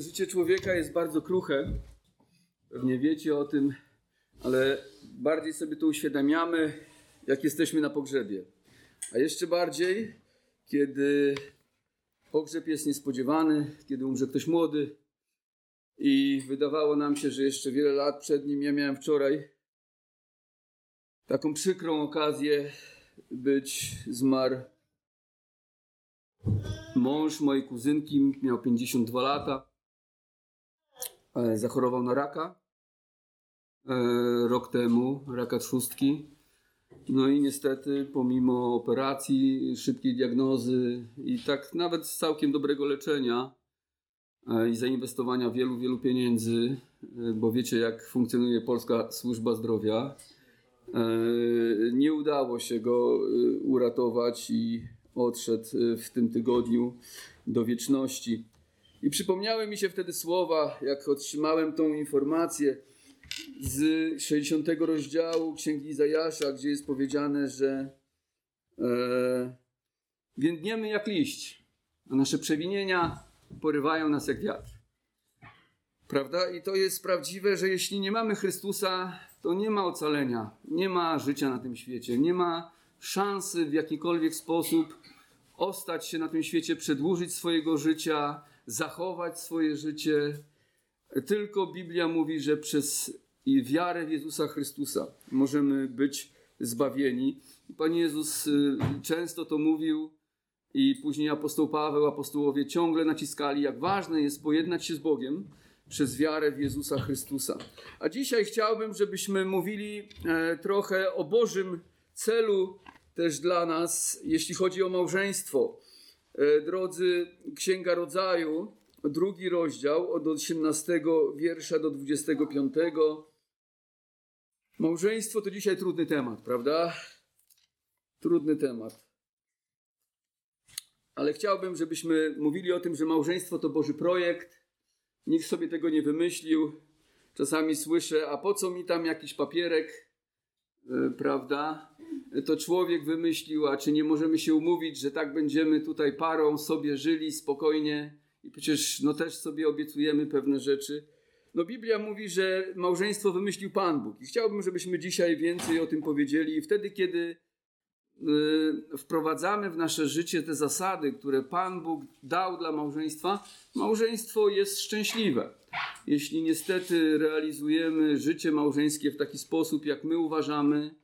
życie człowieka jest bardzo kruche. Pewnie wiecie o tym, ale bardziej sobie to uświadamiamy, jak jesteśmy na pogrzebie. A jeszcze bardziej, kiedy pogrzeb jest niespodziewany, kiedy umrze ktoś młody i wydawało nam się, że jeszcze wiele lat przed nim. Ja miałem wczoraj taką przykrą okazję być zmarł mąż mojej kuzynki, miał 52 lata, zachorował na raka e, rok temu, raka trzustki. No i niestety, pomimo operacji, szybkiej diagnozy i tak nawet całkiem dobrego leczenia e, i zainwestowania wielu, wielu pieniędzy, bo wiecie, jak funkcjonuje polska służba zdrowia, nie udało się go uratować i odszedł w tym tygodniu do wieczności. I przypomniały mi się wtedy słowa, jak otrzymałem tą informację z 60 rozdziału Księgi Izajasza, gdzie jest powiedziane, że e, więdniemy jak liść, a nasze przewinienia porywają nas jak wiatr. Prawda? I to jest prawdziwe, że jeśli nie mamy Chrystusa, to nie ma ocalenia, nie ma życia na tym świecie, nie ma szansy w jakikolwiek sposób ostać się na tym świecie, przedłużyć swojego życia, zachować swoje życie. Tylko Biblia mówi, że przez wiarę w Jezusa Chrystusa możemy być zbawieni. Pan Jezus y, często to mówił i później apostoł Paweł, apostołowie ciągle naciskali, jak ważne jest pojednać się z Bogiem przez wiarę w Jezusa Chrystusa. A dzisiaj chciałbym, żebyśmy mówili e, trochę o Bożym celu też dla nas, jeśli chodzi o małżeństwo. E, drodzy, Księga Rodzaju, drugi rozdział, od 18 wiersza do 25. Małżeństwo to dzisiaj trudny temat, prawda? Trudny temat. Ale chciałbym, żebyśmy mówili o tym, że małżeństwo to Boży projekt. Nikt sobie tego nie wymyślił. Czasami słyszę, a po co mi tam jakiś papierek, prawda? to człowiek wymyślił, a czy nie możemy się umówić, że tak będziemy tutaj parą sobie żyli spokojnie i przecież no też sobie obiecujemy pewne rzeczy. No Biblia mówi, że małżeństwo wymyślił Pan Bóg i chciałbym, żebyśmy dzisiaj więcej o tym powiedzieli i wtedy, kiedy y, wprowadzamy w nasze życie te zasady, które Pan Bóg dał dla małżeństwa, małżeństwo jest szczęśliwe. Jeśli niestety realizujemy życie małżeńskie w taki sposób, jak my uważamy,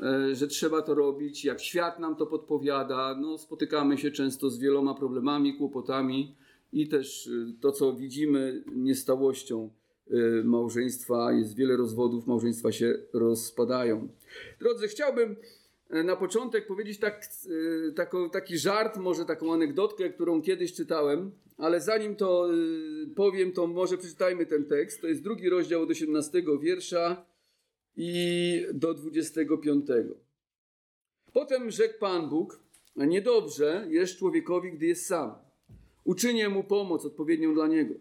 E, że trzeba to robić, jak świat nam to podpowiada. No, spotykamy się często z wieloma problemami, kłopotami i też e, to, co widzimy niestałością e, małżeństwa, jest wiele rozwodów, małżeństwa się rozpadają. Drodzy, chciałbym na początek powiedzieć tak, tako, taki żart, może taką anegdotkę, którą kiedyś czytałem, ale zanim to powiem, to może przeczytajmy ten tekst. To jest drugi rozdział od 18 wiersza i do 25. Potem rzekł Pan Bóg, niedobrze jest człowiekowi, gdy jest sam. Uczynię mu pomoc odpowiednią dla niego.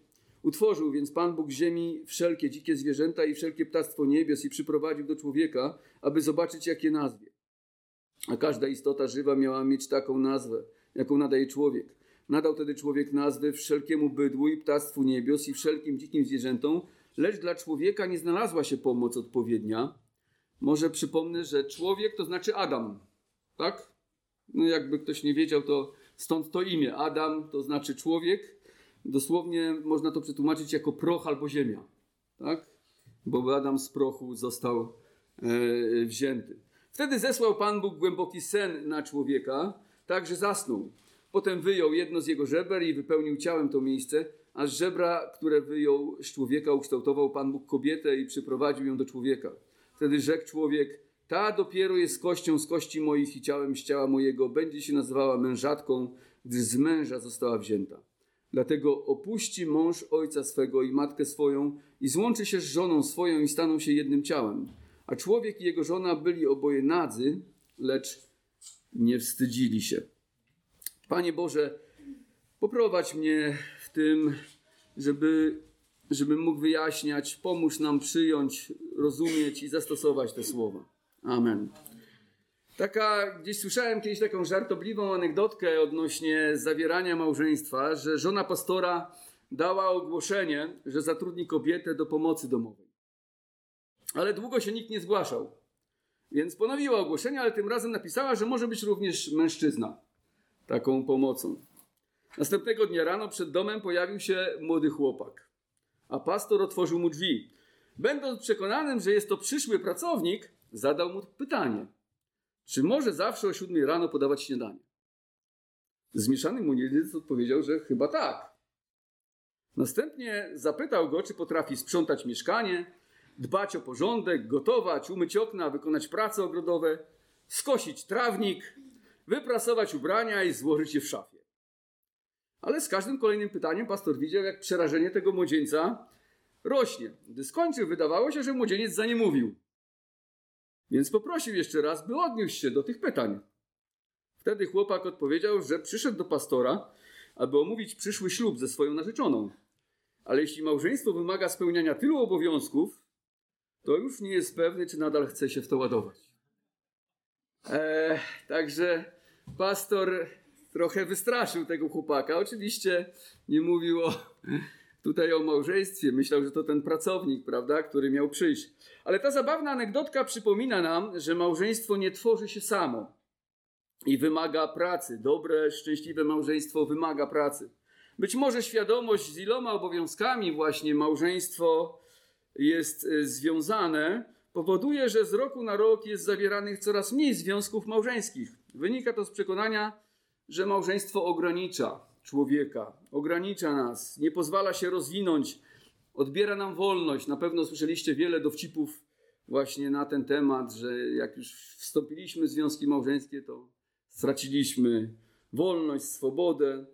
Utworzył więc Pan Bóg ziemi wszelkie dzikie zwierzęta i wszelkie ptactwo niebios i przyprowadził do człowieka, aby zobaczyć, jakie nazwie. A każda istota żywa miała mieć taką nazwę, jaką nadaje człowiek. Nadał tedy człowiek nazwy wszelkiemu bydłu i ptactwu niebios i wszelkim dzikim zwierzętom, lecz dla człowieka nie znalazła się pomoc odpowiednia. Może przypomnę, że człowiek to znaczy Adam, tak? No jakby ktoś nie wiedział, to stąd to imię. Adam to znaczy człowiek. Dosłownie można to przetłumaczyć jako proch albo ziemia, tak? Bo Adam z prochu został e, wzięty. Wtedy zesłał Pan Bóg głęboki sen na człowieka, tak że zasnął. Potem wyjął jedno z jego żeber i wypełnił ciałem to miejsce, a z żebra, które wyjął z człowieka, ukształtował Pan Bóg kobietę i przyprowadził ją do człowieka. Wtedy rzekł człowiek, ta dopiero jest kością z kości moich i ciałem z ciała mojego, będzie się nazywała mężatką, gdyż z męża została wzięta. Dlatego opuści mąż ojca swego i matkę swoją i złączy się z żoną swoją i staną się jednym ciałem. A człowiek i jego żona byli oboje nadzy, lecz nie wstydzili się. Panie Boże, poprowadź mnie tym, żeby, żeby mógł wyjaśniać, pomóż nam przyjąć, rozumieć i zastosować te słowa. Amen. Taka, gdzieś słyszałem kiedyś taką żartobliwą anegdotkę odnośnie zawierania małżeństwa, że żona pastora dała ogłoszenie, że zatrudni kobietę do pomocy domowej. Ale długo się nikt nie zgłaszał. Więc ponowiła ogłoszenie, ale tym razem napisała, że może być również mężczyzna taką pomocą. Następnego dnia rano przed domem pojawił się młody chłopak, a pastor otworzył mu drzwi. Będąc przekonanym, że jest to przyszły pracownik, zadał mu pytanie: Czy może zawsze o siódmej rano podawać śniadanie? Zmieszany młodzieniec odpowiedział, że chyba tak. Następnie zapytał go, czy potrafi sprzątać mieszkanie, dbać o porządek, gotować, umyć okna, wykonać prace ogrodowe, skosić trawnik, wyprasować ubrania i złożyć je w szafie. Ale z każdym kolejnym pytaniem pastor widział, jak przerażenie tego młodzieńca rośnie. Gdy skończył, wydawało się, że młodzieniec za nie mówił. Więc poprosił jeszcze raz, by odniósł się do tych pytań. Wtedy chłopak odpowiedział, że przyszedł do pastora, aby omówić przyszły ślub ze swoją narzeczoną. Ale jeśli małżeństwo wymaga spełniania tylu obowiązków, to już nie jest pewny, czy nadal chce się w to ładować. Eee, także pastor trochę wystraszył tego chłopaka. Oczywiście nie mówił o, tutaj o małżeństwie. Myślał, że to ten pracownik, prawda, który miał przyjść. Ale ta zabawna anegdotka przypomina nam, że małżeństwo nie tworzy się samo i wymaga pracy. Dobre, szczęśliwe małżeństwo wymaga pracy. Być może świadomość z iloma obowiązkami właśnie małżeństwo jest e, związane, powoduje, że z roku na rok jest zawieranych coraz mniej związków małżeńskich. Wynika to z przekonania, że małżeństwo ogranicza człowieka, ogranicza nas, nie pozwala się rozwinąć, odbiera nam wolność. Na pewno słyszeliście wiele dowcipów właśnie na ten temat, że jak już wstąpiliśmy w związki małżeńskie, to straciliśmy wolność, swobodę.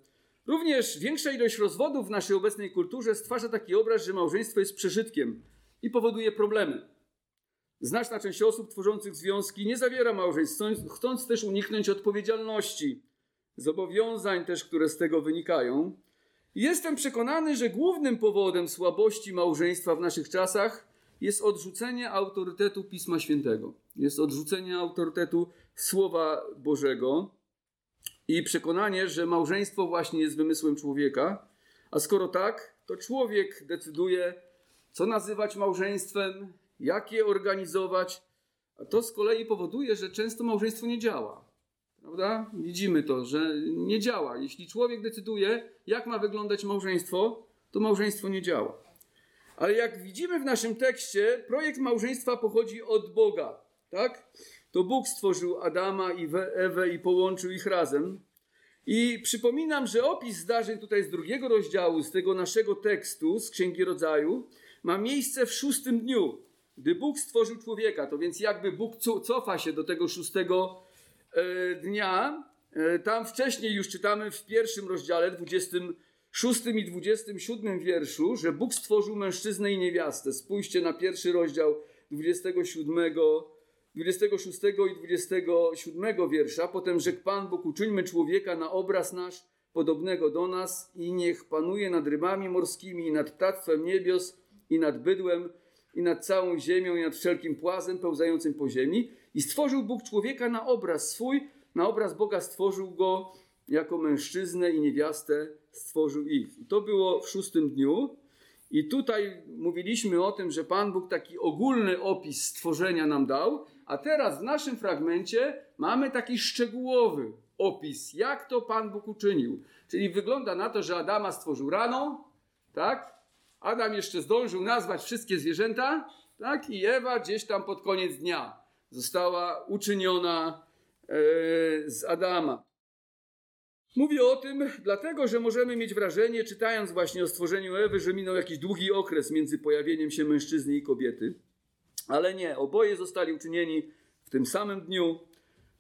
Również większa ilość rozwodów w naszej obecnej kulturze stwarza taki obraz, że małżeństwo jest przeżytkiem i powoduje problemy. Znaczna część osób tworzących związki nie zawiera małżeństw, chcąc też uniknąć odpowiedzialności, zobowiązań też, które z tego wynikają. Jestem przekonany, że głównym powodem słabości małżeństwa w naszych czasach jest odrzucenie autorytetu Pisma Świętego. Jest odrzucenie autorytetu Słowa Bożego i przekonanie, że małżeństwo właśnie jest wymysłem człowieka. A skoro tak, to człowiek decyduje, co nazywać małżeństwem, jak je organizować. A to z kolei powoduje, że często małżeństwo nie działa. Prawda? Widzimy to, że nie działa. Jeśli człowiek decyduje, jak ma wyglądać małżeństwo, to małżeństwo nie działa. Ale jak widzimy w naszym tekście, projekt małżeństwa pochodzi od Boga. Tak? To Bóg stworzył Adama i Ewę i połączył ich razem. I przypominam, że opis zdarzeń tutaj z drugiego rozdziału, z tego naszego tekstu, z Księgi Rodzaju, ma miejsce w szóstym dniu, gdy Bóg stworzył człowieka. To więc jakby Bóg cofa się do tego szóstego e, dnia. E, tam wcześniej już czytamy w pierwszym rozdziale, 26 i 27 wierszu, że Bóg stworzył mężczyznę i niewiastę. Spójrzcie na pierwszy rozdział 27 26 i 27 wiersza. Potem rzekł Pan Bóg, uczyńmy człowieka na obraz nasz, podobnego do nas i niech panuje nad rybami morskimi i nad ptactwem niebios i nad bydłem i nad całą ziemią i nad wszelkim płazem pełzającym po ziemi. I stworzył Bóg człowieka na obraz swój, na obraz Boga stworzył go jako mężczyznę i niewiastę stworzył ich. I to było w szóstym dniu. I tutaj mówiliśmy o tym, że Pan Bóg taki ogólny opis stworzenia nam dał, a teraz w naszym fragmencie mamy taki szczegółowy opis, jak to Pan Bóg uczynił. Czyli wygląda na to, że Adama stworzył rano, tak? Adam jeszcze zdążył nazwać wszystkie zwierzęta, tak? I Ewa gdzieś tam pod koniec dnia została uczyniona e, z Adama. Mówię o tym dlatego, że możemy mieć wrażenie, czytając właśnie o stworzeniu Ewy, że minął jakiś długi okres między pojawieniem się mężczyzny i kobiety. Ale nie, oboje zostali uczynieni w tym samym dniu,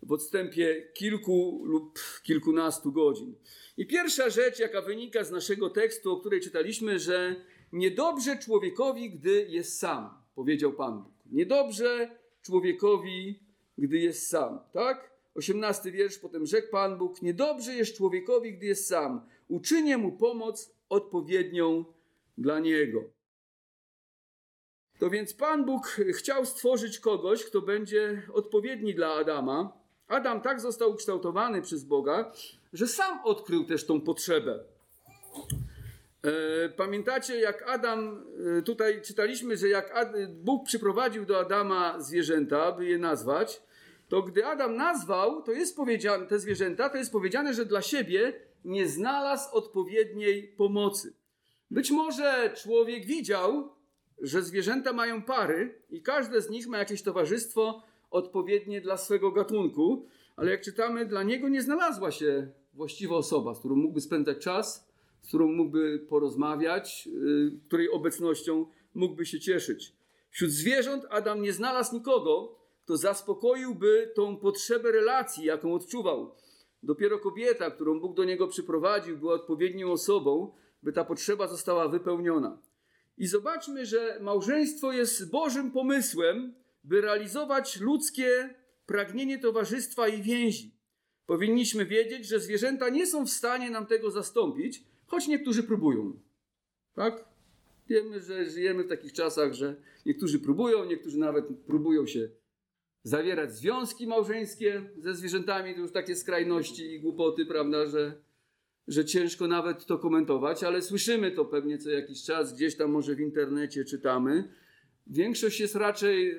w odstępie kilku lub kilkunastu godzin. I pierwsza rzecz, jaka wynika z naszego tekstu, o której czytaliśmy, że niedobrze człowiekowi, gdy jest sam, powiedział Pan Bóg. Niedobrze człowiekowi, gdy jest sam, tak? Osiemnasty wiersz, potem rzekł Pan Bóg, niedobrze jest człowiekowi, gdy jest sam. Uczynię mu pomoc odpowiednią dla niego. To więc Pan Bóg chciał stworzyć kogoś, kto będzie odpowiedni dla Adama. Adam tak został ukształtowany przez Boga, że sam odkrył też tą potrzebę. E, pamiętacie, jak Adam, e, tutaj czytaliśmy, że jak Bóg przyprowadził do Adama zwierzęta, by je nazwać, to gdy Adam nazwał, to jest powiedziane, te zwierzęta, to jest powiedziane, że dla siebie nie znalazł odpowiedniej pomocy. Być może człowiek widział, że zwierzęta mają pary i każde z nich ma jakieś towarzystwo odpowiednie dla swego gatunku, ale jak czytamy, dla niego nie znalazła się właściwa osoba, z którą mógłby spędzać czas, z którą mógłby porozmawiać, yy, której obecnością mógłby się cieszyć. Wśród zwierząt Adam nie znalazł nikogo, kto zaspokoiłby tą potrzebę relacji, jaką odczuwał. Dopiero kobieta, którą Bóg do niego przyprowadził, była odpowiednią osobą, by ta potrzeba została wypełniona. I zobaczmy, że małżeństwo jest Bożym pomysłem, by realizować ludzkie pragnienie towarzystwa i więzi. Powinniśmy wiedzieć, że zwierzęta nie są w stanie nam tego zastąpić, choć niektórzy próbują. Tak? Wiemy, że żyjemy w takich czasach, że niektórzy próbują, niektórzy nawet próbują się zawierać związki małżeńskie ze zwierzętami. To już takie skrajności i głupoty, prawda, że, że ciężko nawet to komentować, ale słyszymy to pewnie co jakiś czas, gdzieś tam może w internecie czytamy. Większość jest raczej e,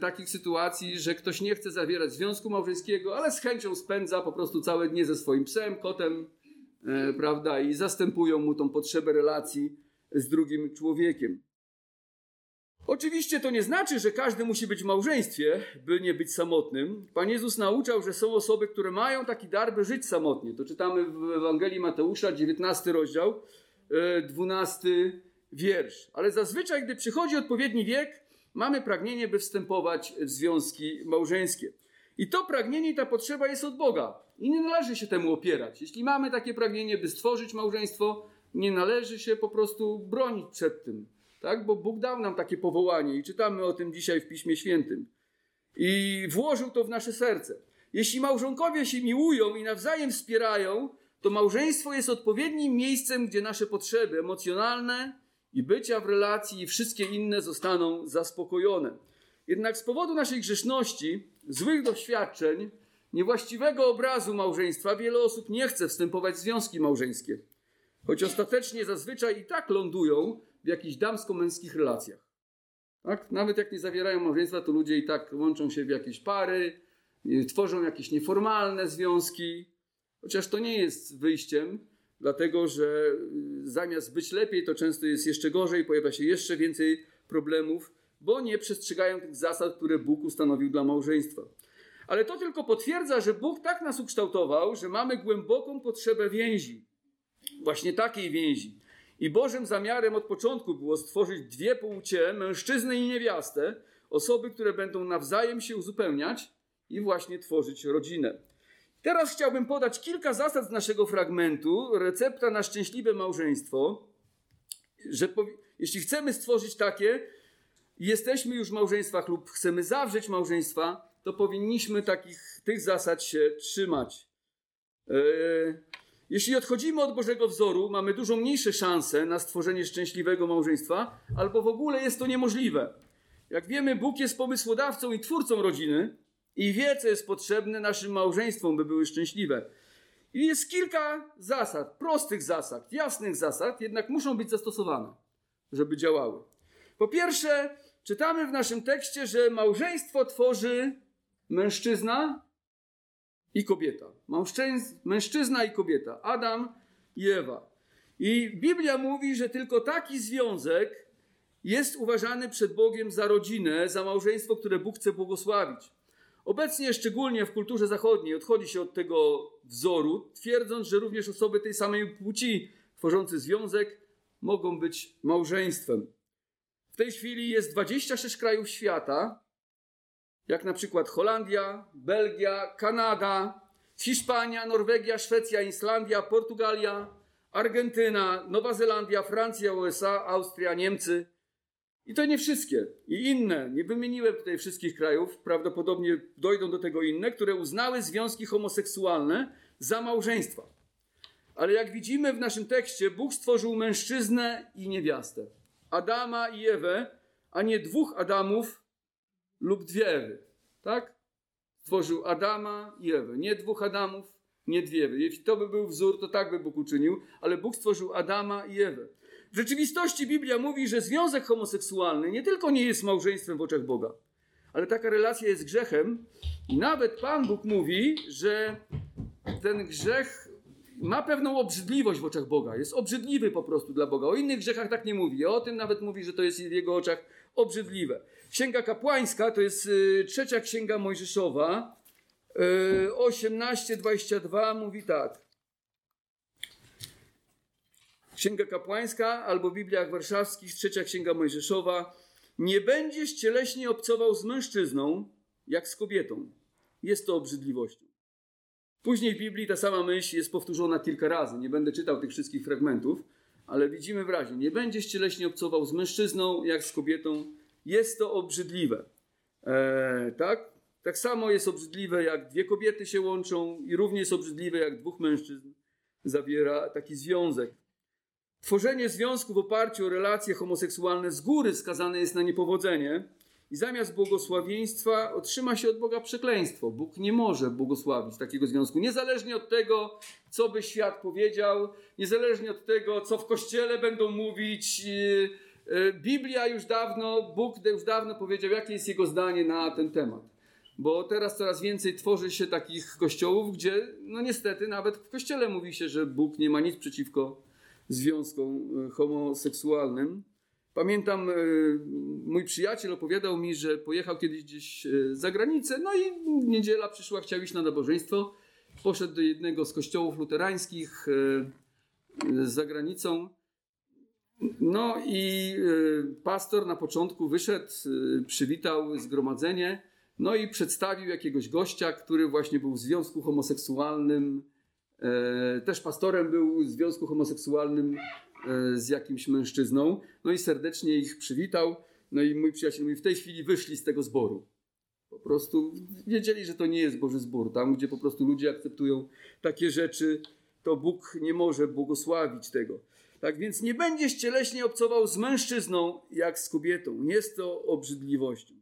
takich sytuacji, że ktoś nie chce zawierać związku małżeńskiego, ale z chęcią spędza po prostu całe dnie ze swoim psem, kotem, e, prawda, i zastępują mu tą potrzebę relacji z drugim człowiekiem. Oczywiście to nie znaczy, że każdy musi być w małżeństwie, by nie być samotnym. Pan Jezus nauczał, że są osoby, które mają taki dar, by żyć samotnie. To czytamy w Ewangelii Mateusza, 19 rozdział, 12 e, wiersz. Ale zazwyczaj, gdy przychodzi odpowiedni wiek, mamy pragnienie, by wstępować w związki małżeńskie. I to pragnienie i ta potrzeba jest od Boga. I nie należy się temu opierać. Jeśli mamy takie pragnienie, by stworzyć małżeństwo, nie należy się po prostu bronić przed tym. Tak? Bo Bóg dał nam takie powołanie i czytamy o tym dzisiaj w Piśmie Świętym. I włożył to w nasze serce. Jeśli małżonkowie się miłują i nawzajem wspierają, to małżeństwo jest odpowiednim miejscem, gdzie nasze potrzeby emocjonalne, i bycia w relacji i wszystkie inne zostaną zaspokojone. Jednak z powodu naszej grzeszności, złych doświadczeń, niewłaściwego obrazu małżeństwa, wiele osób nie chce wstępować w związki małżeńskie. Choć ostatecznie zazwyczaj i tak lądują w jakichś damsko-męskich relacjach. Tak? Nawet jak nie zawierają małżeństwa, to ludzie i tak łączą się w jakieś pary, tworzą jakieś nieformalne związki. Chociaż to nie jest wyjściem, dlatego że y, zamiast być lepiej, to często jest jeszcze gorzej, pojawia się jeszcze więcej problemów, bo nie przestrzegają tych zasad, które Bóg ustanowił dla małżeństwa. Ale to tylko potwierdza, że Bóg tak nas ukształtował, że mamy głęboką potrzebę więzi. Właśnie takiej więzi. I Bożym zamiarem od początku było stworzyć dwie płcie, mężczyznę i niewiastę, osoby, które będą nawzajem się uzupełniać i właśnie tworzyć rodzinę. Teraz chciałbym podać kilka zasad z naszego fragmentu, recepta na szczęśliwe małżeństwo, że jeśli chcemy stworzyć takie, jesteśmy już w małżeństwach lub chcemy zawrzeć małżeństwa, to powinniśmy takich, tych zasad się trzymać. E, jeśli odchodzimy od Bożego wzoru, mamy dużo mniejsze szanse na stworzenie szczęśliwego małżeństwa, albo w ogóle jest to niemożliwe. Jak wiemy, Bóg jest pomysłodawcą i twórcą rodziny, i wie, co jest potrzebne naszym małżeństwom, by były szczęśliwe. I jest kilka zasad, prostych zasad, jasnych zasad, jednak muszą być zastosowane, żeby działały. Po pierwsze, czytamy w naszym tekście, że małżeństwo tworzy mężczyzna i kobieta. Mężczyzna i kobieta. Adam i Ewa. I Biblia mówi, że tylko taki związek jest uważany przed Bogiem za rodzinę, za małżeństwo, które Bóg chce błogosławić. Obecnie, szczególnie w kulturze zachodniej, odchodzi się od tego wzoru, twierdząc, że również osoby tej samej płci tworzące związek mogą być małżeństwem. W tej chwili jest 26 krajów świata, jak na przykład Holandia, Belgia, Kanada, Hiszpania, Norwegia, Szwecja, Islandia, Portugalia, Argentyna, Nowa Zelandia, Francja, USA, Austria, Niemcy, i to nie wszystkie. I inne. Nie wymieniłem tutaj wszystkich krajów. Prawdopodobnie dojdą do tego inne, które uznały związki homoseksualne za małżeństwa. Ale jak widzimy w naszym tekście, Bóg stworzył mężczyznę i niewiastę. Adama i Ewę, a nie dwóch Adamów lub dwie Ewy. Tak? Stworzył Adama i Ewę. Nie dwóch Adamów, nie dwie. Jeśli to by był wzór, to tak by Bóg uczynił, ale Bóg stworzył Adama i Ewę. W rzeczywistości Biblia mówi, że związek homoseksualny nie tylko nie jest małżeństwem w oczach Boga, ale taka relacja jest grzechem. I nawet Pan Bóg mówi, że ten grzech ma pewną obrzydliwość w oczach Boga. Jest obrzydliwy po prostu dla Boga. O innych grzechach tak nie mówi. O tym nawet mówi, że to jest w jego oczach obrzydliwe. Księga kapłańska to jest y, trzecia księga Mojżeszowa. Y, 18:22 mówi tak. Księga kapłańska albo w Bibliach warszawskich, trzecia księga Mojżeszowa. Nie będziesz cieleśnie obcował z mężczyzną, jak z kobietą. Jest to obrzydliwością. Później w Biblii ta sama myśl jest powtórzona kilka razy. Nie będę czytał tych wszystkich fragmentów, ale widzimy wyraźnie: nie będziesz cieleśnie obcował z mężczyzną, jak z kobietą. Jest to obrzydliwe. Eee, tak? Tak samo jest obrzydliwe, jak dwie kobiety się łączą, i równie jest obrzydliwe, jak dwóch mężczyzn zawiera taki związek. Tworzenie związku w oparciu o relacje homoseksualne z góry skazane jest na niepowodzenie i zamiast błogosławieństwa otrzyma się od Boga przekleństwo. Bóg nie może błogosławić takiego związku, niezależnie od tego, co by świat powiedział, niezależnie od tego, co w kościele będą mówić. Y, y, Biblia już dawno, Bóg już dawno powiedział, jakie jest jego zdanie na ten temat. Bo teraz coraz więcej tworzy się takich kościołów, gdzie, no niestety, nawet w kościele mówi się, że Bóg nie ma nic przeciwko związkom y, homoseksualnym. Pamiętam, e, mój przyjaciel opowiadał mi, że pojechał kiedyś gdzieś e, za granicę, no i niedziela przyszła, chciał iść na nabożeństwo. Poszedł do jednego z kościołów luterańskich e, za granicą. No i pastor na początku wyszedł, przywitał zgromadzenie, no i przedstawił jakiegoś gościa, który właśnie był w związku homoseksualnym. Też pastorem był w związku homoseksualnym E, z jakimś mężczyzną, no i serdecznie ich przywitał. No i mój przyjaciel mówi, w tej chwili wyszli z tego zboru. Po prostu wiedzieli, że to nie jest Boży zbór. Tam, gdzie po prostu ludzie akceptują takie rzeczy, to Bóg nie może błogosławić tego. Tak więc nie będziesz cieleśnie obcował z mężczyzną jak z kobietą. Jest to obrzydliwością.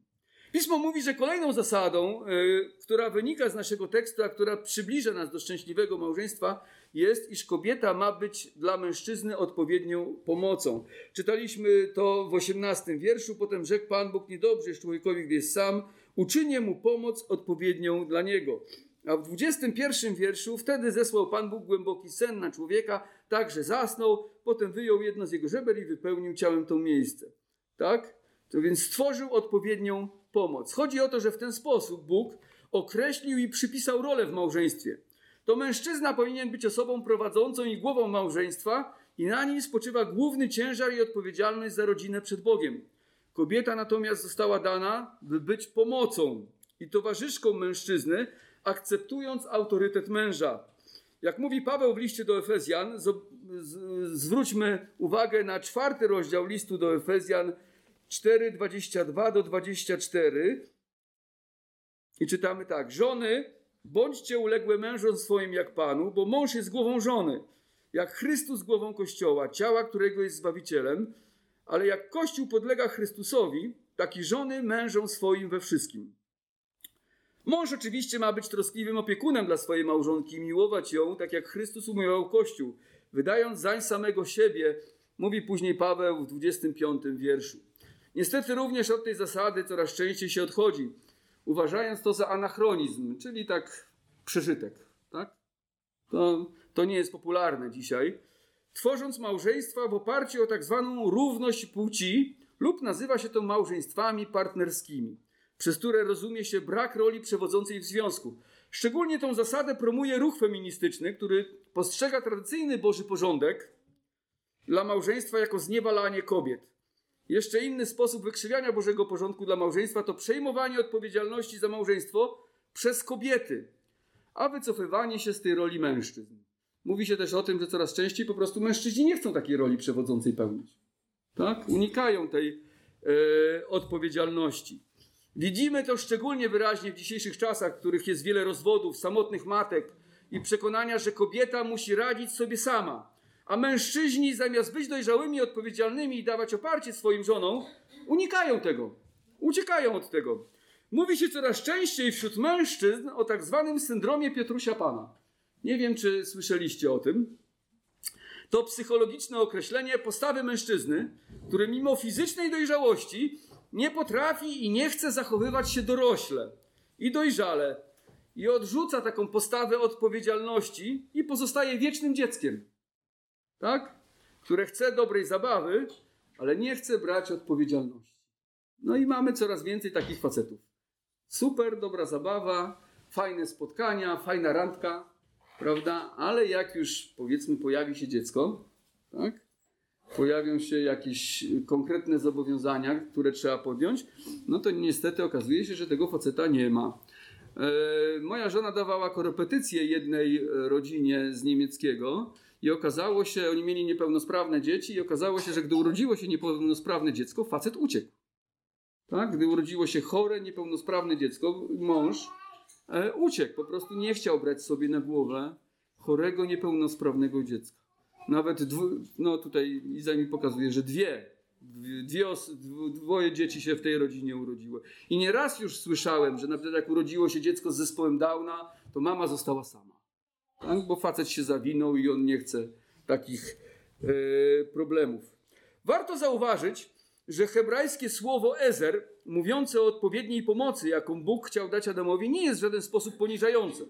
Pismo mówi, że kolejną zasadą, yy, która wynika z naszego tekstu, a która przybliża nas do szczęśliwego małżeństwa, jest, iż kobieta ma być dla mężczyzny odpowiednią pomocą. Czytaliśmy to w 18 wierszu, potem rzekł Pan Bóg niedobrze człowiekowi, gdy jest sam, uczynię mu pomoc odpowiednią dla niego. A w 21 wierszu wtedy zesłał Pan Bóg głęboki sen na człowieka, tak że zasnął, potem wyjął jedno z jego żeber i wypełnił ciałem to miejsce. Tak? To więc stworzył odpowiednią pomoc. Chodzi o to, że w ten sposób Bóg określił i przypisał rolę w małżeństwie to mężczyzna powinien być osobą prowadzącą i głową małżeństwa i na nim spoczywa główny ciężar i odpowiedzialność za rodzinę przed Bogiem. Kobieta natomiast została dana, by być pomocą i towarzyszką mężczyzny, akceptując autorytet męża. Jak mówi Paweł w liście do Efezjan, zwróćmy uwagę na czwarty rozdział listu do Efezjan 4:22 do 24 i czytamy tak: Żony, Bądźcie uległe mężom swoim jak Panu, bo mąż jest głową żony, jak Chrystus głową Kościoła, ciała, którego jest Zbawicielem, ale jak Kościół podlega Chrystusowi, tak i żony mężom swoim we wszystkim. Mąż oczywiście ma być troskliwym opiekunem dla swojej małżonki i miłować ją, tak jak Chrystus umiłował Kościół, wydając zań samego siebie, mówi później Paweł w 25 wierszu. Niestety również od tej zasady coraz częściej się odchodzi uważając to za anachronizm, czyli tak przeżytek. Tak? To, to nie jest popularne dzisiaj. Tworząc małżeństwa w oparciu o tak zwaną równość płci, lub nazywa się to małżeństwami partnerskimi, przez które rozumie się brak roli przewodzącej w związku. Szczególnie tą zasadę promuje ruch feministyczny, który postrzega tradycyjny Boży porządek dla małżeństwa jako zniewalanie kobiet. Jeszcze inny sposób wykrzywiania Bożego porządku dla małżeństwa to przejmowanie odpowiedzialności za małżeństwo przez kobiety, a wycofywanie się z tej roli mężczyzn. Mówi się też o tym, że coraz częściej po prostu mężczyźni nie chcą takiej roli przewodzącej pełnić. Tak? Unikają tej e, odpowiedzialności. Widzimy to szczególnie wyraźnie w dzisiejszych czasach, w których jest wiele rozwodów, samotnych matek i przekonania, że kobieta musi radzić sobie sama a mężczyźni zamiast być dojrzałymi, odpowiedzialnymi i dawać oparcie swoim żonom, unikają tego. Uciekają od tego. Mówi się coraz częściej wśród mężczyzn o tak zwanym syndromie Piotrusia Pana. Nie wiem, czy słyszeliście o tym. To psychologiczne określenie postawy mężczyzny, który mimo fizycznej dojrzałości nie potrafi i nie chce zachowywać się dorośle i dojrzale i odrzuca taką postawę odpowiedzialności i pozostaje wiecznym dzieckiem. Tak? Które chce dobrej zabawy, ale nie chce brać odpowiedzialności. No i mamy coraz więcej takich facetów. Super, dobra zabawa, fajne spotkania, fajna randka, prawda? Ale jak już powiedzmy pojawi się dziecko, tak? Pojawią się jakieś konkretne zobowiązania, które trzeba podjąć, no to niestety okazuje się, że tego faceta nie ma. E, moja żona dawała korepetycję jednej rodzinie z niemieckiego i okazało się, oni mieli niepełnosprawne dzieci i okazało się, że gdy urodziło się niepełnosprawne dziecko, facet uciekł. Tak? Gdy urodziło się chore, niepełnosprawne dziecko, mąż e, uciekł. Po prostu nie chciał brać sobie na głowę chorego, niepełnosprawnego dziecka. Nawet dwu, no tutaj Iza mi pokazuje, że dwie, dwie os, dwoje dzieci się w tej rodzinie urodziły. I nieraz już słyszałem, że nawet jak urodziło się dziecko z zespołem Downa, to mama została sama. Tak? Bo facet się zawinął i on nie chce takich e, problemów. Warto zauważyć, że hebrajskie słowo ezer, mówiące o odpowiedniej pomocy, jaką Bóg chciał dać Adamowi, nie jest w żaden sposób poniżające.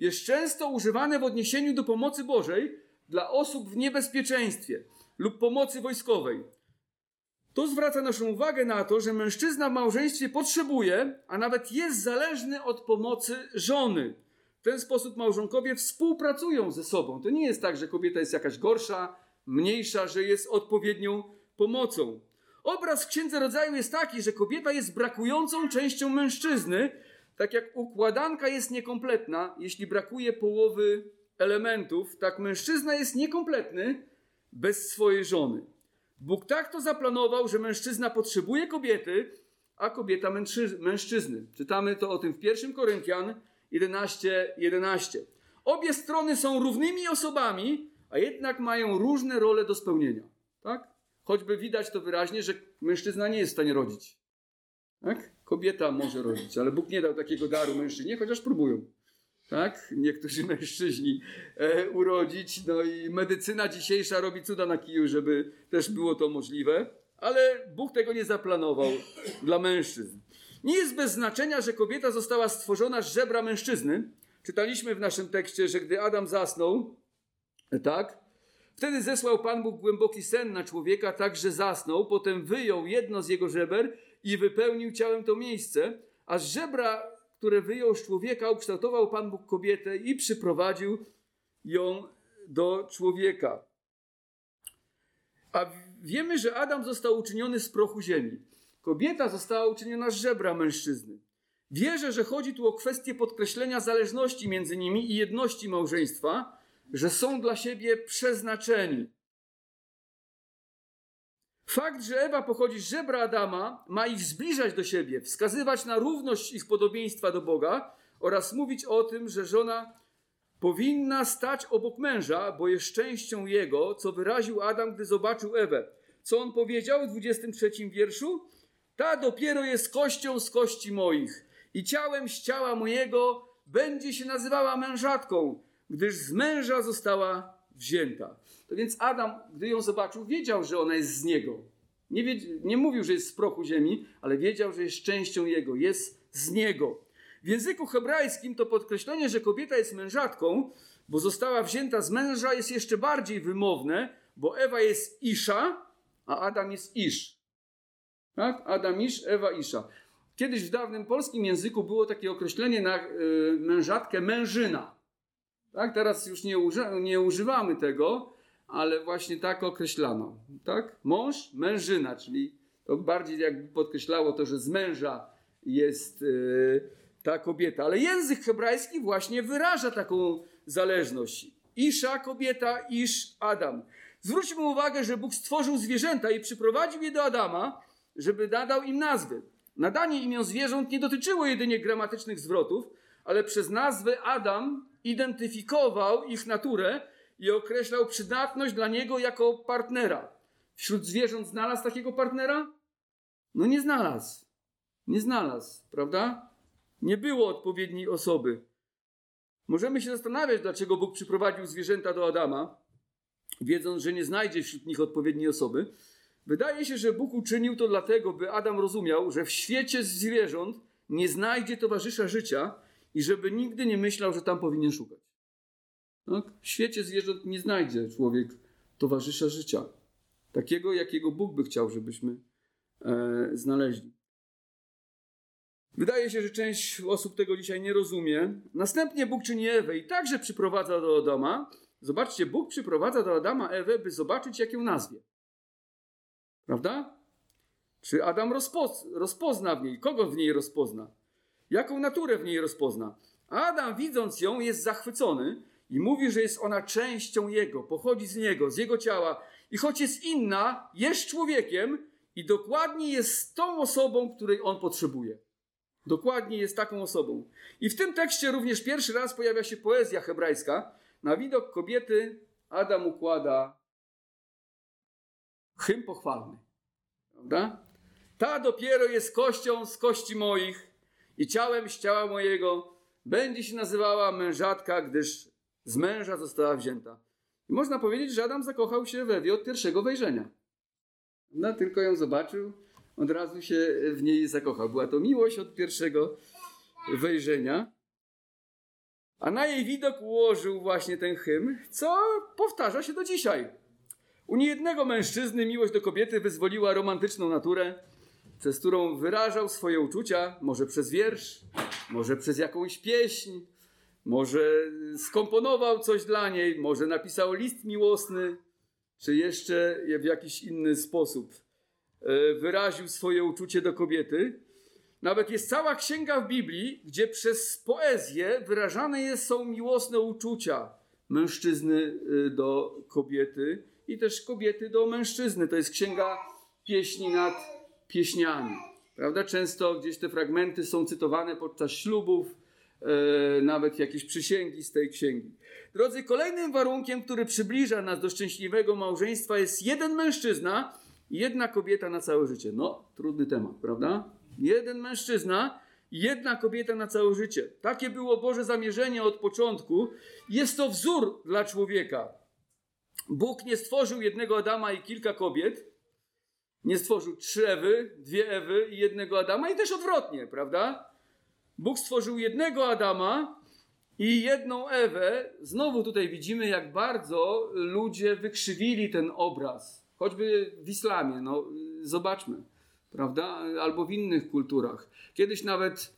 Jest często używane w odniesieniu do pomocy Bożej dla osób w niebezpieczeństwie lub pomocy wojskowej. To zwraca naszą uwagę na to, że mężczyzna w małżeństwie potrzebuje, a nawet jest zależny od pomocy żony. W ten sposób małżonkowie współpracują ze sobą. To nie jest tak, że kobieta jest jakaś gorsza, mniejsza, że jest odpowiednią pomocą. Obraz w Księdze Rodzaju jest taki, że kobieta jest brakującą częścią mężczyzny, tak jak układanka jest niekompletna, jeśli brakuje połowy elementów, tak mężczyzna jest niekompletny bez swojej żony. Bóg tak to zaplanował, że mężczyzna potrzebuje kobiety, a kobieta mężczyzny. Czytamy to o tym w 1 Koryntian 11:11. 11. Obie strony są równymi osobami, a jednak mają różne role do spełnienia. Tak? Choćby widać to wyraźnie, że mężczyzna nie jest w stanie rodzić. Tak? Kobieta może rodzić, ale Bóg nie dał takiego daru mężczyźnie, chociaż próbują. Tak? Niektórzy mężczyźni e, urodzić, no i medycyna dzisiejsza robi cuda na kiju, żeby też było to możliwe, ale Bóg tego nie zaplanował dla mężczyzn. Nie jest bez znaczenia, że kobieta została stworzona z żebra mężczyzny. Czytaliśmy w naszym tekście, że gdy Adam zasnął, tak, Wtedy zesłał Pan Bóg głęboki sen na człowieka, tak że zasnął, potem wyjął jedno z jego żeber i wypełnił ciałem to miejsce, a z żebra, które wyjął z człowieka, ukształtował Pan Bóg kobietę i przyprowadził ją do człowieka. A wiemy, że Adam został uczyniony z prochu ziemi. Kobieta została uczyniona z żebra mężczyzny. Wierzę, że chodzi tu o kwestię podkreślenia zależności między nimi i jedności małżeństwa, że są dla siebie przeznaczeni. Fakt, że Ewa pochodzi z żebra Adama, ma ich zbliżać do siebie, wskazywać na równość ich podobieństwa do Boga oraz mówić o tym, że żona powinna stać obok męża, bo jest częścią jego, co wyraził Adam, gdy zobaczył Ewę. Co on powiedział w 23 wierszu? Ta dopiero jest kością z kości moich i ciałem z ciała mojego będzie się nazywała mężatką gdyż z męża została wzięta. To więc Adam, gdy ją zobaczył, wiedział, że ona jest z niego. Nie, nie mówił, że jest z prochu ziemi, ale wiedział, że jest częścią jego, jest z niego. W języku hebrajskim to podkreślenie, że kobieta jest mężatką, bo została wzięta z męża, jest jeszcze bardziej wymowne, bo Ewa jest Isza, a Adam jest Isz. Tak? Adam Isz, Ewa Isza. Kiedyś w dawnym polskim języku było takie określenie na y, mężatkę mężyna. Tak? Teraz już nie, uży, nie używamy tego, ale właśnie tak określano. Tak? Mąż, mężyna, czyli to bardziej jakby podkreślało to, że z męża jest yy, ta kobieta. Ale język hebrajski właśnie wyraża taką zależność. Isza, kobieta, Isz, Adam. Zwróćmy uwagę, że Bóg stworzył zwierzęta i przyprowadził je do Adama, żeby nadał im nazwy. Nadanie imion zwierząt nie dotyczyło jedynie gramatycznych zwrotów, ale przez nazwę Adam identyfikował ich naturę i określał przydatność dla niego jako partnera. Wśród zwierząt znalazł takiego partnera? No nie znalazł. Nie znalazł, prawda? Nie było odpowiedniej osoby. Możemy się zastanawiać, dlaczego Bóg przyprowadził zwierzęta do Adama, wiedząc, że nie znajdzie wśród nich odpowiedniej osoby. Wydaje się, że Bóg uczynił to dlatego, by Adam rozumiał, że w świecie zwierząt nie znajdzie towarzysza życia i żeby nigdy nie myślał, że tam powinien szukać. Tak? W świecie zwierząt nie znajdzie człowiek towarzysza życia. Takiego, jakiego Bóg by chciał, żebyśmy e, znaleźli. Wydaje się, że część osób tego dzisiaj nie rozumie. Następnie Bóg czyni Ewę i także przyprowadza do Adama. Zobaczcie, Bóg przyprowadza do Adama Ewę, by zobaczyć, jak ją nazwie. Prawda? Czy Adam rozpoz rozpozna w niej? Kogo w niej rozpozna? Jaką naturę w niej rozpozna? Adam, widząc ją, jest zachwycony i mówi, że jest ona częścią jego, pochodzi z niego, z jego ciała. I choć jest inna, jest człowiekiem i dokładnie jest tą osobą, której on potrzebuje. Dokładnie jest taką osobą. I w tym tekście również pierwszy raz pojawia się poezja hebrajska. Na widok kobiety Adam układa hymn pochwalny. Prawda? Ta dopiero jest kością z kości moich i ciałem z ciała mojego. Będzie się nazywała mężatka, gdyż z męża została wzięta. I można powiedzieć, że Adam zakochał się we Ewie od pierwszego wejrzenia. No, tylko ją zobaczył, od razu się w niej zakochał. Była to miłość od pierwszego wejrzenia. A na jej widok ułożył właśnie ten hymn, co powtarza się do dzisiaj. U niejednego mężczyzny miłość do kobiety wyzwoliła romantyczną naturę, przez którą wyrażał swoje uczucia, może przez wiersz, może przez jakąś pieśń, może skomponował coś dla niej, może napisał list miłosny, czy jeszcze w jakiś inny sposób e, wyraził swoje uczucie do kobiety. Nawet jest cała księga w Biblii, gdzie przez poezję wyrażane są miłosne uczucia mężczyzny e, do kobiety i też kobiety do mężczyzny. To jest księga pieśni nad pieśniami. Prawda? Często gdzieś te fragmenty są cytowane podczas ślubów, nawet jakieś przysięgi z tej księgi. Drodzy, kolejnym warunkiem, który przybliża nas do szczęśliwego małżeństwa jest jeden mężczyzna i jedna kobieta na całe życie. No, trudny temat, prawda? Jeden mężczyzna jedna kobieta na całe życie. Takie było Boże zamierzenie od początku. Jest to wzór dla człowieka. Bóg nie stworzył jednego Adama i kilka kobiet. Nie stworzył trzy Ewy, dwie Ewy i jednego Adama i też odwrotnie, prawda? Bóg stworzył jednego Adama i jedną Ewę. Znowu tutaj widzimy, jak bardzo ludzie wykrzywili ten obraz. Choćby w islamie, no zobaczmy, prawda? Albo w innych kulturach. Kiedyś nawet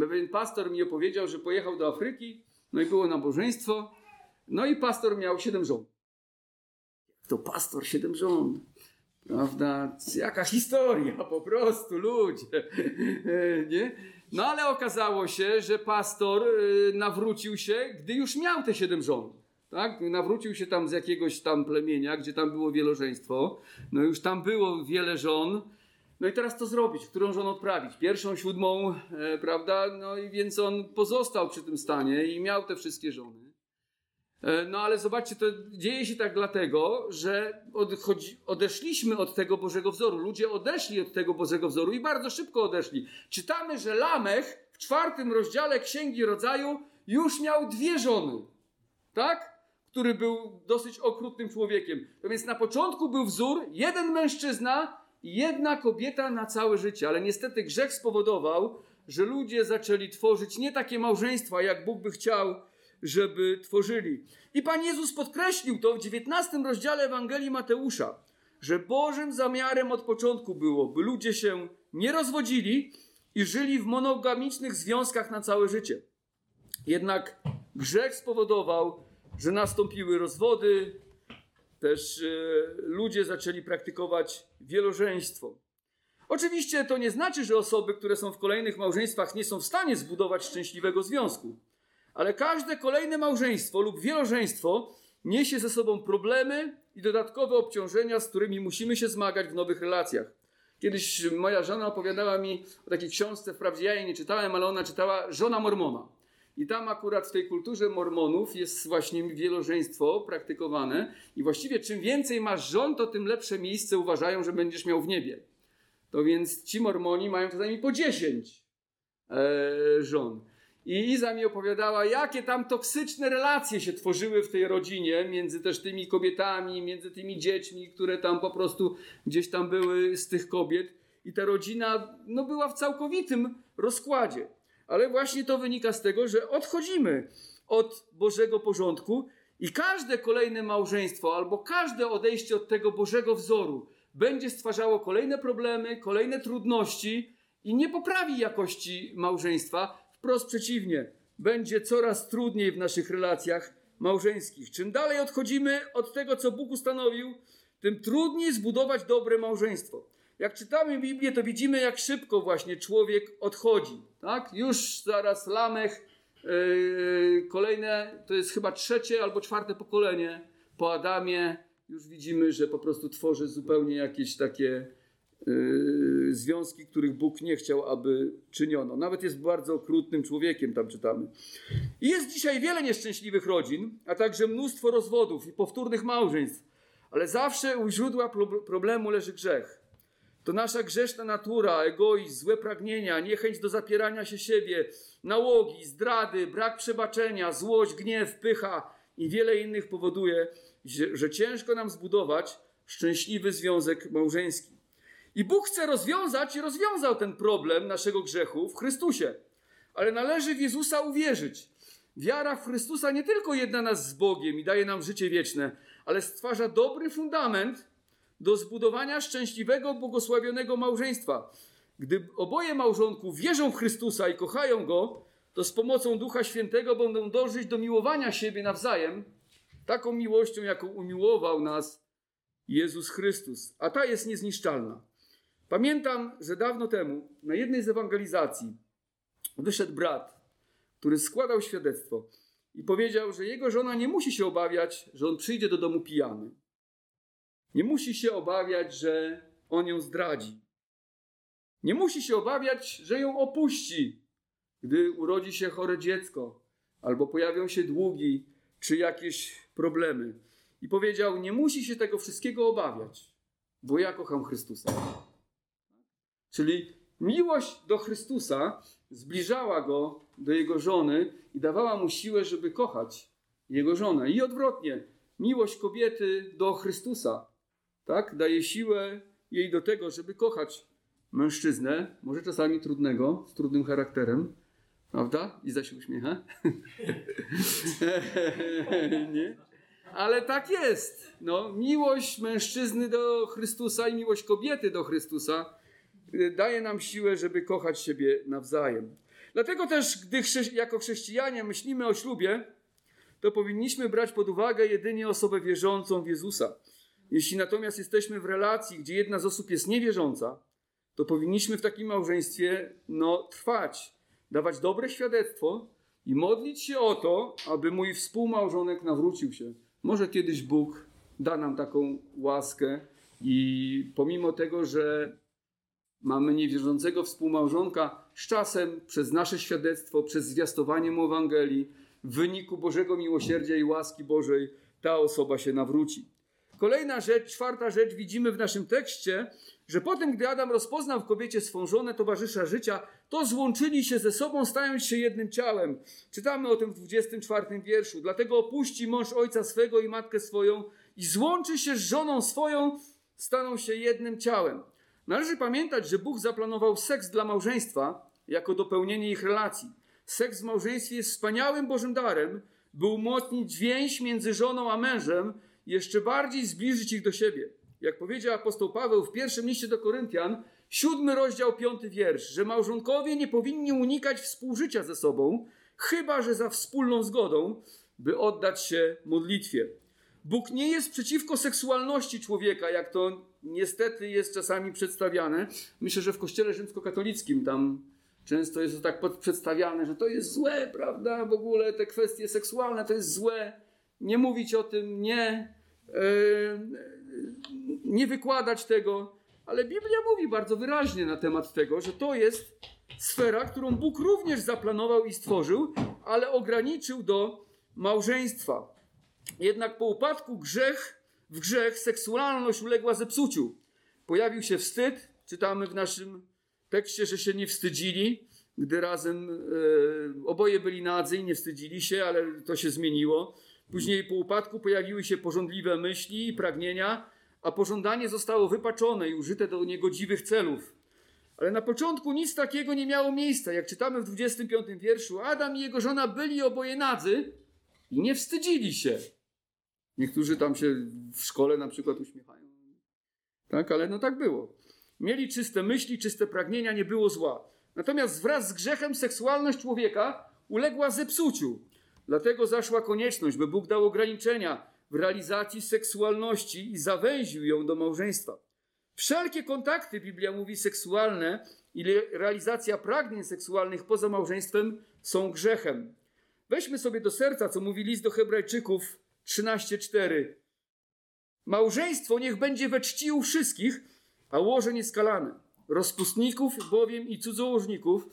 pewien pastor mi opowiedział, że pojechał do Afryki, no i było nabożeństwo, no i pastor miał siedem żon to pastor siedem żon. Prawda? Jaka historia, po prostu ludzie. Nie? No ale okazało się, że pastor y, nawrócił się, gdy już miał te siedem żon. Tak? Nawrócił się tam z jakiegoś tam plemienia, gdzie tam było wielożeństwo. No już tam było wiele żon. No i teraz to zrobić? Którą żonę odprawić? Pierwszą, siódmą, e, prawda? No i więc on pozostał przy tym stanie i miał te wszystkie żony. E, no ale zobaczcie, to dzieje się tak dlatego, że odchodzi, odeszliśmy od tego Bożego wzoru. Ludzie odeszli od tego Bożego wzoru i bardzo szybko odeszli. Czytamy, że Lamech w czwartym rozdziale Księgi Rodzaju już miał dwie żony. Tak? Który był dosyć okrutnym człowiekiem. To więc na początku był wzór, jeden mężczyzna i jedna kobieta na całe życie. Ale niestety grzech spowodował, że ludzie zaczęli tworzyć nie takie małżeństwa, jak Bóg by chciał, żeby tworzyli. I Pan Jezus podkreślił to w 19 rozdziale Ewangelii Mateusza, że Bożym zamiarem od początku było, by ludzie się nie rozwodzili i żyli w monogamicznych związkach na całe życie. Jednak grzech spowodował, że nastąpiły rozwody, też e, ludzie zaczęli praktykować wielożeństwo. Oczywiście to nie znaczy, że osoby, które są w kolejnych małżeństwach, nie są w stanie zbudować szczęśliwego związku ale każde kolejne małżeństwo lub wielożeństwo niesie ze sobą problemy i dodatkowe obciążenia, z którymi musimy się zmagać w nowych relacjach. Kiedyś moja żona opowiadała mi o takiej książce, wprawdzie ja jej nie czytałem, ale ona czytała Żona Mormona. I tam akurat w tej kulturze mormonów jest właśnie wielożeństwo praktykowane. I właściwie czym więcej masz żon, to tym lepsze miejsce uważają, że będziesz miał w niebie. To więc ci mormoni mają co najmniej po 10 e, żon. I Iza mi opowiadała, jakie tam toksyczne relacje się tworzyły w tej rodzinie, między też tymi kobietami, między tymi dziećmi, które tam po prostu gdzieś tam były z tych kobiet. I ta rodzina no, była w całkowitym rozkładzie. Ale właśnie to wynika z tego, że odchodzimy od Bożego porządku i każde kolejne małżeństwo albo każde odejście od tego Bożego wzoru będzie stwarzało kolejne problemy, kolejne trudności i nie poprawi jakości małżeństwa. Wprost przeciwnie, będzie coraz trudniej w naszych relacjach małżeńskich. Czym dalej odchodzimy od tego, co Bóg ustanowił, tym trudniej zbudować dobre małżeństwo. Jak czytamy Biblię, to widzimy, jak szybko właśnie człowiek odchodzi. Tak? Już zaraz Lamech, yy, kolejne, to jest chyba trzecie albo czwarte pokolenie po Adamie. Już widzimy, że po prostu tworzy zupełnie jakieś takie yy, związki, których Bóg nie chciał, aby czyniono. Nawet jest bardzo okrutnym człowiekiem, tam czytamy. I jest dzisiaj wiele nieszczęśliwych rodzin, a także mnóstwo rozwodów i powtórnych małżeństw. Ale zawsze u źródła problemu leży grzech. To nasza grzeszna natura, egoizm, złe pragnienia, niechęć do zapierania się siebie, nałogi, zdrady, brak przebaczenia, złość, gniew, pycha i wiele innych powoduje, że ciężko nam zbudować szczęśliwy związek małżeński. I Bóg chce rozwiązać i rozwiązał ten problem naszego grzechu w Chrystusie. Ale należy w Jezusa uwierzyć. Wiara w Chrystusa nie tylko jedna nas z Bogiem i daje nam życie wieczne, ale stwarza dobry fundament do zbudowania szczęśliwego, błogosławionego małżeństwa. Gdy oboje małżonków wierzą w Chrystusa i kochają Go, to z pomocą Ducha Świętego będą dążyć do miłowania siebie nawzajem, taką miłością, jaką umiłował nas Jezus Chrystus. A ta jest niezniszczalna. Pamiętam, że dawno temu na jednej z ewangelizacji wyszedł brat, który składał świadectwo i powiedział, że jego żona nie musi się obawiać, że on przyjdzie do domu pijany. Nie musi się obawiać, że on ją zdradzi. Nie musi się obawiać, że ją opuści, gdy urodzi się chore dziecko, albo pojawią się długi, czy jakieś problemy. I powiedział: Nie musi się tego wszystkiego obawiać, bo ja kocham Chrystusa. Czyli miłość do Chrystusa zbliżała go do jego żony i dawała mu siłę, żeby kochać jego żonę. I odwrotnie, miłość kobiety do Chrystusa tak? Daje siłę jej do tego, żeby kochać mężczyznę, może czasami trudnego, z trudnym charakterem, prawda? I za się uśmiecha. Nie? Ale tak jest. No, miłość mężczyzny do Chrystusa i miłość kobiety do Chrystusa daje nam siłę, żeby kochać siebie nawzajem. Dlatego też, gdy jako chrześcijanie myślimy o ślubie, to powinniśmy brać pod uwagę jedynie osobę wierzącą w Jezusa. Jeśli natomiast jesteśmy w relacji, gdzie jedna z osób jest niewierząca, to powinniśmy w takim małżeństwie no, trwać, dawać dobre świadectwo i modlić się o to, aby mój współmałżonek nawrócił się. Może kiedyś Bóg da nam taką łaskę i pomimo tego, że mamy niewierzącego współmałżonka, z czasem przez nasze świadectwo, przez zwiastowanie mu Ewangelii, w wyniku Bożego miłosierdzia i łaski Bożej, ta osoba się nawróci. Kolejna rzecz, czwarta rzecz, widzimy w naszym tekście, że potem, gdy Adam rozpoznał w kobiecie swą żonę, towarzysza życia, to złączyli się ze sobą, stając się jednym ciałem. Czytamy o tym w 24 wierszu. Dlatego opuści mąż ojca swego i matkę swoją i złączy się z żoną swoją, staną się jednym ciałem. Należy pamiętać, że Bóg zaplanował seks dla małżeństwa jako dopełnienie ich relacji. Seks w małżeństwie jest wspaniałym Bożym darem, by umocnić więź między żoną a mężem, jeszcze bardziej zbliżyć ich do siebie. Jak powiedział apostoł Paweł w pierwszym liście do Koryntian, siódmy rozdział, piąty wiersz, że małżonkowie nie powinni unikać współżycia ze sobą, chyba że za wspólną zgodą, by oddać się modlitwie. Bóg nie jest przeciwko seksualności człowieka, jak to niestety jest czasami przedstawiane. Myślę, że w kościele rzymskokatolickim tam często jest to tak przedstawiane, że to jest złe, prawda? W ogóle te kwestie seksualne to jest złe. Nie mówić o tym, nie nie wykładać tego, ale Biblia mówi bardzo wyraźnie na temat tego, że to jest sfera, którą Bóg również zaplanował i stworzył, ale ograniczył do małżeństwa. Jednak po upadku grzech, w grzech seksualność uległa zepsuciu. Pojawił się wstyd, czytamy w naszym tekście, że się nie wstydzili, gdy razem e, oboje byli nadzy i nie wstydzili się, ale to się zmieniło. Później po upadku pojawiły się porządliwe myśli i pragnienia, a pożądanie zostało wypaczone i użyte do niegodziwych celów. Ale na początku nic takiego nie miało miejsca. Jak czytamy w 25 wierszu, Adam i jego żona byli oboje nadzy i nie wstydzili się. Niektórzy tam się w szkole na przykład uśmiechają. Tak, ale no tak było. Mieli czyste myśli, czyste pragnienia, nie było zła. Natomiast wraz z grzechem seksualność człowieka uległa zepsuciu. Dlatego zaszła konieczność, by Bóg dał ograniczenia w realizacji seksualności i zawęził ją do małżeństwa. Wszelkie kontakty, Biblia mówi, seksualne i realizacja pragnień seksualnych poza małżeństwem są grzechem. Weźmy sobie do serca, co mówi list do Hebrajczyków 13:4. Małżeństwo niech będzie we czci u wszystkich, a łoże nieskalane. Rozpustników bowiem i cudzołożników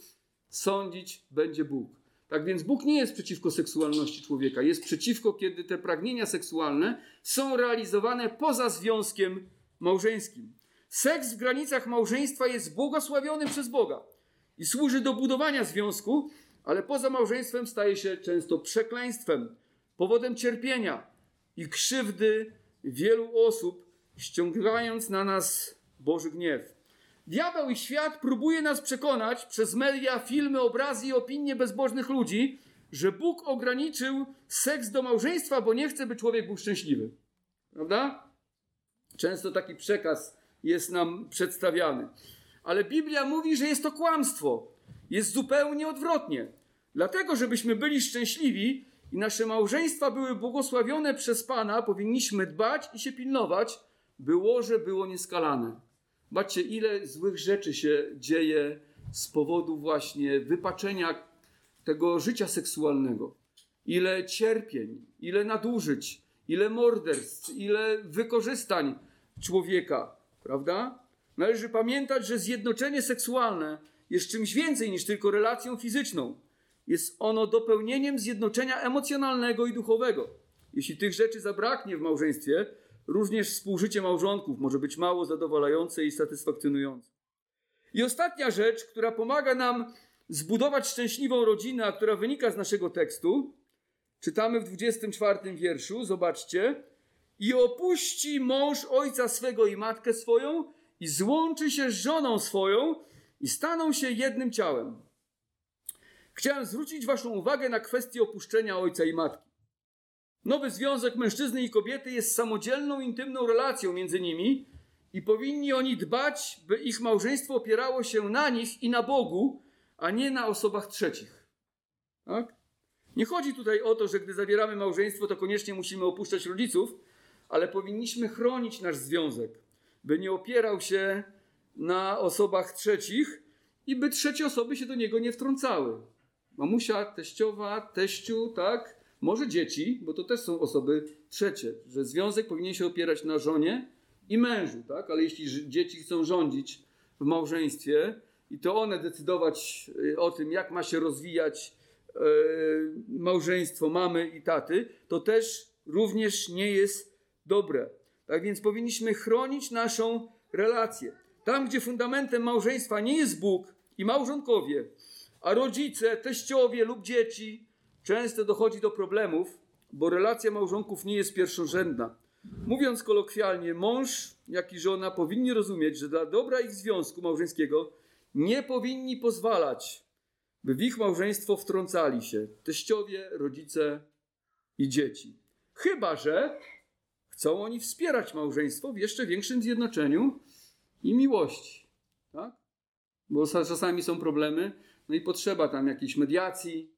sądzić będzie Bóg. Tak więc Bóg nie jest przeciwko seksualności człowieka. Jest przeciwko, kiedy te pragnienia seksualne są realizowane poza związkiem małżeńskim. Seks w granicach małżeństwa jest błogosławiony przez Boga i służy do budowania związku, ale poza małżeństwem staje się często przekleństwem, powodem cierpienia i krzywdy wielu osób, ściągając na nas Boży gniew. Diabeł i świat próbuje nas przekonać przez media, filmy, obrazy i opinie bezbożnych ludzi, że Bóg ograniczył seks do małżeństwa, bo nie chce, by człowiek był szczęśliwy. Prawda? Często taki przekaz jest nam przedstawiany. Ale Biblia mówi, że jest to kłamstwo. Jest zupełnie odwrotnie. Dlatego, żebyśmy byli szczęśliwi i nasze małżeństwa były błogosławione przez Pana, powinniśmy dbać i się pilnować, by łoże było nieskalane. Zobaczcie, ile złych rzeczy się dzieje z powodu właśnie wypaczenia tego życia seksualnego. Ile cierpień, ile nadużyć, ile morderstw, ile wykorzystań człowieka, prawda? Należy pamiętać, że zjednoczenie seksualne jest czymś więcej niż tylko relacją fizyczną. Jest ono dopełnieniem zjednoczenia emocjonalnego i duchowego. Jeśli tych rzeczy zabraknie w małżeństwie, Również współżycie małżonków może być mało zadowalające i satysfakcjonujące. I ostatnia rzecz, która pomaga nam zbudować szczęśliwą rodzinę, a która wynika z naszego tekstu, czytamy w 24 wierszu, zobaczcie. I opuści mąż ojca swego i matkę swoją, i złączy się z żoną swoją, i staną się jednym ciałem. Chciałem zwrócić Waszą uwagę na kwestię opuszczenia ojca i matki. Nowy związek mężczyzny i kobiety jest samodzielną, intymną relacją między nimi i powinni oni dbać, by ich małżeństwo opierało się na nich i na Bogu, a nie na osobach trzecich. Tak? Nie chodzi tutaj o to, że gdy zawieramy małżeństwo, to koniecznie musimy opuszczać rodziców, ale powinniśmy chronić nasz związek, by nie opierał się na osobach trzecich i by trzecie osoby się do niego nie wtrącały. Mamusia, teściowa, teściu, tak? Może dzieci, bo to też są osoby trzecie, że związek powinien się opierać na żonie i mężu, tak? Ale jeśli dzieci chcą rządzić w małżeństwie i to one decydować y, o tym, jak ma się rozwijać yy, małżeństwo mamy i taty, to też również nie jest dobre. Tak więc powinniśmy chronić naszą relację. Tam, gdzie fundamentem małżeństwa nie jest Bóg i małżonkowie, a rodzice, teściowie lub dzieci, często dochodzi do problemów, bo relacja małżonków nie jest pierwszorzędna. Mówiąc kolokwialnie, mąż, jak i żona powinni rozumieć, że dla dobra ich związku małżeńskiego nie powinni pozwalać, by w ich małżeństwo wtrącali się teściowie, rodzice i dzieci. Chyba, że chcą oni wspierać małżeństwo w jeszcze większym zjednoczeniu i miłości. Tak? Bo czasami są problemy, no i potrzeba tam jakiejś mediacji,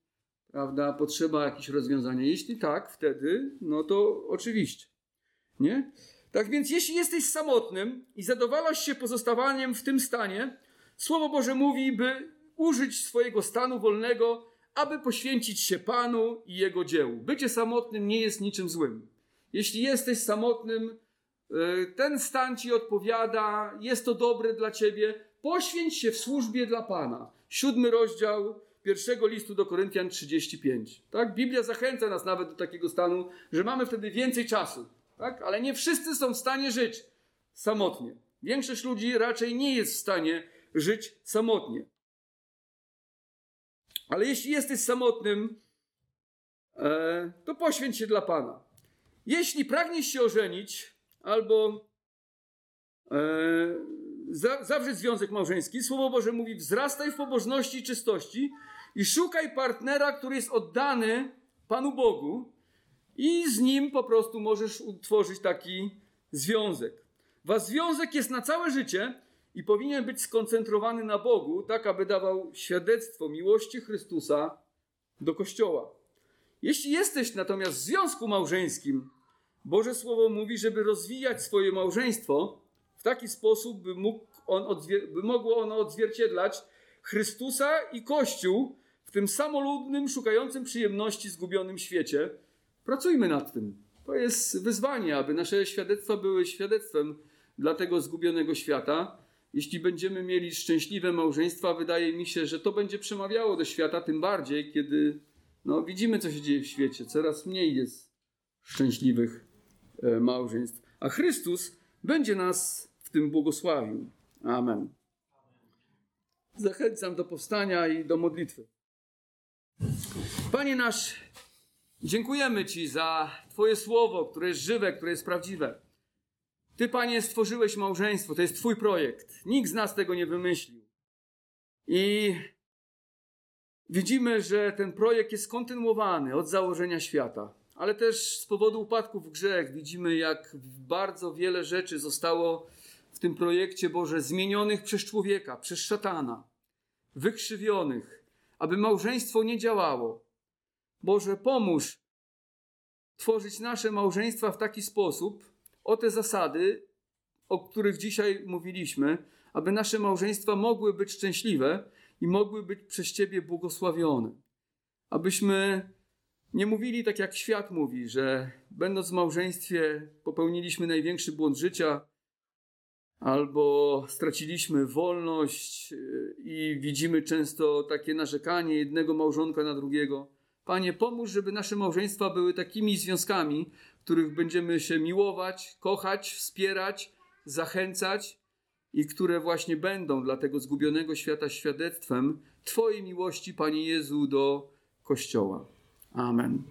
prawda, potrzeba jakieś rozwiązania. Jeśli tak, wtedy, no to oczywiście. Nie? Tak więc, jeśli jesteś samotnym i zadowalasz się pozostawaniem w tym stanie, Słowo Boże mówi, by użyć swojego stanu wolnego, aby poświęcić się Panu i Jego dziełu. Bycie samotnym nie jest niczym złym. Jeśli jesteś samotnym, e, ten stan ci odpowiada, jest to dobre dla ciebie, poświęć się w służbie dla Pana. Siódmy rozdział pierwszego listu do Koryntian 35. Tak? Biblia zachęca nas nawet do takiego stanu, że mamy wtedy więcej czasu. Tak? Ale nie wszyscy są w stanie żyć samotnie. Większość ludzi raczej nie jest w stanie żyć samotnie. Ale jeśli jesteś samotnym, e, to poświęć się dla Pana. Jeśli pragniesz się ożenić albo e, zawrzeć związek małżeński, Słowo Boże mówi: wzrastaj w pobożności i czystości i szukaj partnera, który jest oddany Panu Bogu, i z nim po prostu możesz utworzyć taki związek. Wasz związek jest na całe życie i powinien być skoncentrowany na Bogu, tak aby dawał świadectwo miłości Chrystusa do Kościoła. Jeśli jesteś natomiast w związku małżeńskim, Boże Słowo mówi, żeby rozwijać swoje małżeństwo w taki sposób, by, mógł on by mogło ono odzwierciedlać Chrystusa i Kościół w tym samoludnym, szukającym przyjemności zgubionym świecie. Pracujmy nad tym. To jest wyzwanie, aby nasze świadectwa były świadectwem dla tego zgubionego świata. Jeśli będziemy mieli szczęśliwe małżeństwa, wydaje mi się, że to będzie przemawiało do świata, tym bardziej, kiedy no, widzimy, co się dzieje w świecie. Coraz mniej jest szczęśliwych e, małżeństw. A Chrystus będzie nas w tym błogosławił. Amen. Zachęcam do powstania i do modlitwy. Panie nasz, dziękujemy Ci za Twoje słowo, które jest żywe, które jest prawdziwe. Ty, Panie, stworzyłeś małżeństwo, to jest Twój projekt. Nikt z nas tego nie wymyślił. I widzimy, że ten projekt jest kontynuowany od założenia świata, ale też z powodu upadków w grzech widzimy, jak bardzo wiele rzeczy zostało w tym projekcie Boże zmienionych przez człowieka, przez szatana, wykrzywionych, aby małżeństwo nie działało. Boże, pomóż tworzyć nasze małżeństwa w taki sposób, o te zasady, o których dzisiaj mówiliśmy, aby nasze małżeństwa mogły być szczęśliwe i mogły być przez Ciebie błogosławione. Abyśmy nie mówili tak, jak świat mówi, że będąc w małżeństwie popełniliśmy największy błąd życia, albo straciliśmy wolność y, i widzimy często takie narzekanie jednego małżonka na drugiego. Panie, pomóż, żeby nasze małżeństwa były takimi związkami, których będziemy się miłować, kochać, wspierać, zachęcać i które właśnie będą dla tego zgubionego świata świadectwem Twojej miłości, Panie Jezu, do Kościoła. Um, Amen.